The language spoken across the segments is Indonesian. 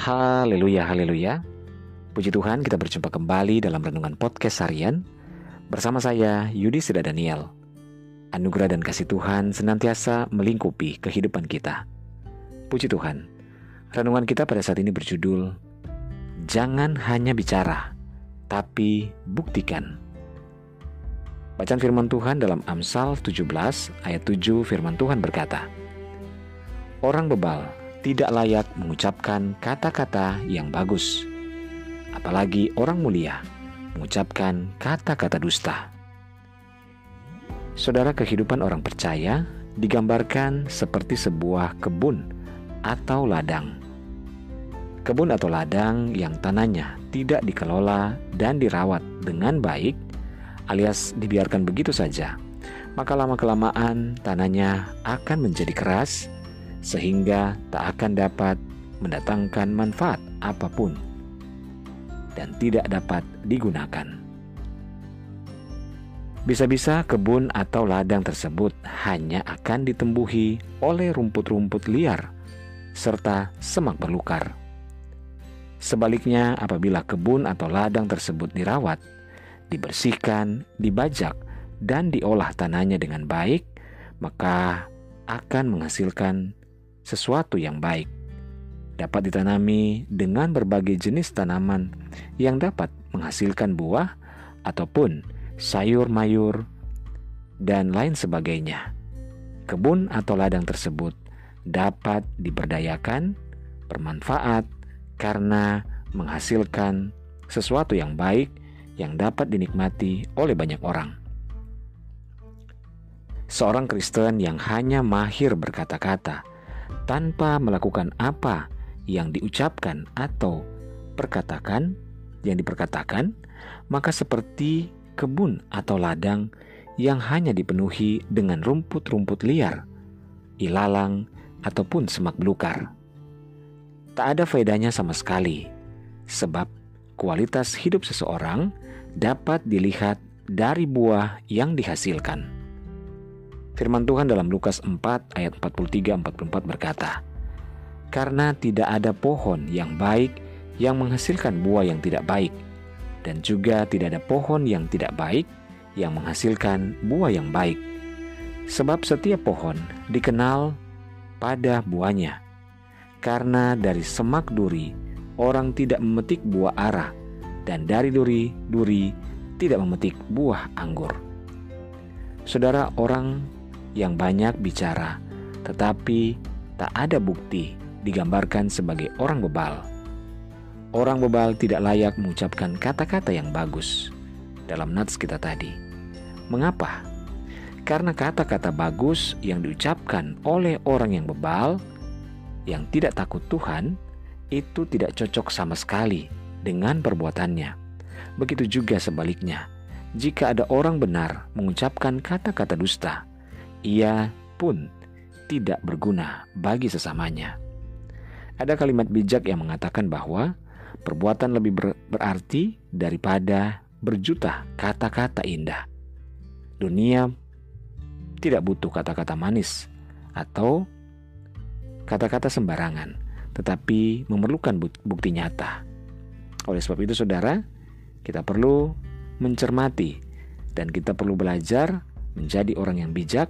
Haleluya, haleluya. Puji Tuhan kita berjumpa kembali dalam Renungan Podcast Harian bersama saya Yudi Sida Daniel. Anugerah dan kasih Tuhan senantiasa melingkupi kehidupan kita. Puji Tuhan. Renungan kita pada saat ini berjudul Jangan hanya bicara, tapi buktikan. Bacaan firman Tuhan dalam Amsal 17 ayat 7 firman Tuhan berkata, Orang bebal tidak layak mengucapkan kata-kata yang bagus, apalagi orang mulia mengucapkan kata-kata dusta. Saudara, kehidupan orang percaya digambarkan seperti sebuah kebun atau ladang. Kebun atau ladang yang tanahnya tidak dikelola dan dirawat dengan baik, alias dibiarkan begitu saja, maka lama-kelamaan tanahnya akan menjadi keras sehingga tak akan dapat mendatangkan manfaat apa pun dan tidak dapat digunakan. Bisa-bisa kebun atau ladang tersebut hanya akan ditembuhi oleh rumput-rumput liar serta semak belukar. Sebaliknya, apabila kebun atau ladang tersebut dirawat, dibersihkan, dibajak, dan diolah tanahnya dengan baik, maka akan menghasilkan sesuatu yang baik. Dapat ditanami dengan berbagai jenis tanaman yang dapat menghasilkan buah ataupun sayur mayur dan lain sebagainya. Kebun atau ladang tersebut dapat diberdayakan, bermanfaat karena menghasilkan sesuatu yang baik yang dapat dinikmati oleh banyak orang. Seorang Kristen yang hanya mahir berkata-kata tanpa melakukan apa yang diucapkan atau perkatakan yang diperkatakan, maka seperti kebun atau ladang yang hanya dipenuhi dengan rumput-rumput liar, ilalang, ataupun semak belukar. Tak ada faedahnya sama sekali, sebab kualitas hidup seseorang dapat dilihat dari buah yang dihasilkan. Firman Tuhan dalam Lukas 4 ayat 43-44 berkata, Karena tidak ada pohon yang baik yang menghasilkan buah yang tidak baik, dan juga tidak ada pohon yang tidak baik yang menghasilkan buah yang baik. Sebab setiap pohon dikenal pada buahnya. Karena dari semak duri orang tidak memetik buah ara, dan dari duri duri tidak memetik buah anggur. Saudara, orang yang banyak bicara, tetapi tak ada bukti digambarkan sebagai orang bebal. Orang bebal tidak layak mengucapkan kata-kata yang bagus dalam nats kita tadi. Mengapa? Karena kata-kata bagus yang diucapkan oleh orang yang bebal, yang tidak takut Tuhan, itu tidak cocok sama sekali dengan perbuatannya. Begitu juga sebaliknya, jika ada orang benar mengucapkan kata-kata dusta, ia pun tidak berguna bagi sesamanya. Ada kalimat bijak yang mengatakan bahwa perbuatan lebih ber berarti daripada berjuta kata-kata indah. Dunia tidak butuh kata-kata manis atau kata-kata sembarangan, tetapi memerlukan bukti nyata. Oleh sebab itu, saudara, kita perlu mencermati dan kita perlu belajar menjadi orang yang bijak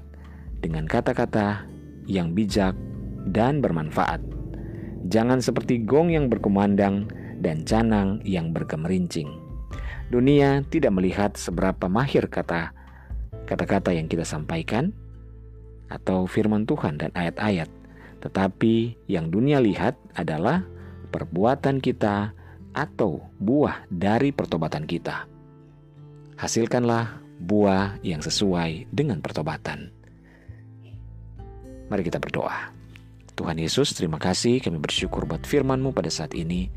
dengan kata-kata yang bijak dan bermanfaat. Jangan seperti gong yang berkumandang dan canang yang berkemerincing. Dunia tidak melihat seberapa mahir kata kata-kata yang kita sampaikan atau firman Tuhan dan ayat-ayat, tetapi yang dunia lihat adalah perbuatan kita atau buah dari pertobatan kita. Hasilkanlah buah yang sesuai dengan pertobatan. Mari kita berdoa. Tuhan Yesus, terima kasih kami bersyukur buat firman-Mu pada saat ini.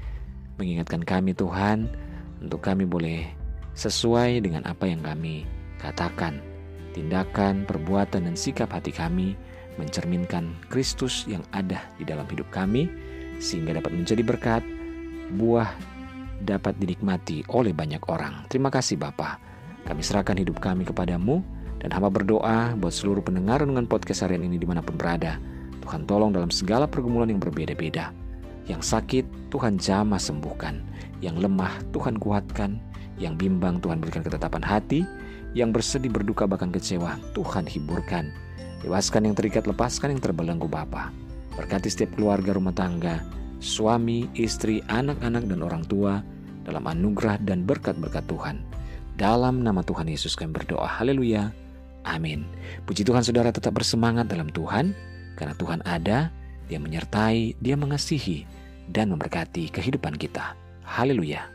Mengingatkan kami Tuhan, untuk kami boleh sesuai dengan apa yang kami katakan. Tindakan, perbuatan, dan sikap hati kami mencerminkan Kristus yang ada di dalam hidup kami, sehingga dapat menjadi berkat, buah dapat dinikmati oleh banyak orang. Terima kasih Bapa. Kami serahkan hidup kami kepadamu, dan hamba berdoa buat seluruh pendengar dengan podcast harian ini di mana pun berada. Tuhan tolong dalam segala pergumulan yang berbeda-beda. Yang sakit Tuhan jamah sembuhkan, yang lemah Tuhan kuatkan, yang bimbang Tuhan berikan ketetapan hati, yang bersedih berduka bahkan kecewa Tuhan hiburkan. Bebaskan yang terikat, lepaskan yang terbelenggu Bapa. Berkati setiap keluarga rumah tangga, suami, istri, anak-anak dan orang tua dalam anugerah dan berkat-berkat Tuhan. Dalam nama Tuhan Yesus kami berdoa. Haleluya. Amin. Puji Tuhan saudara tetap bersemangat dalam Tuhan, karena Tuhan ada, Dia menyertai, Dia mengasihi, dan memberkati kehidupan kita. Haleluya.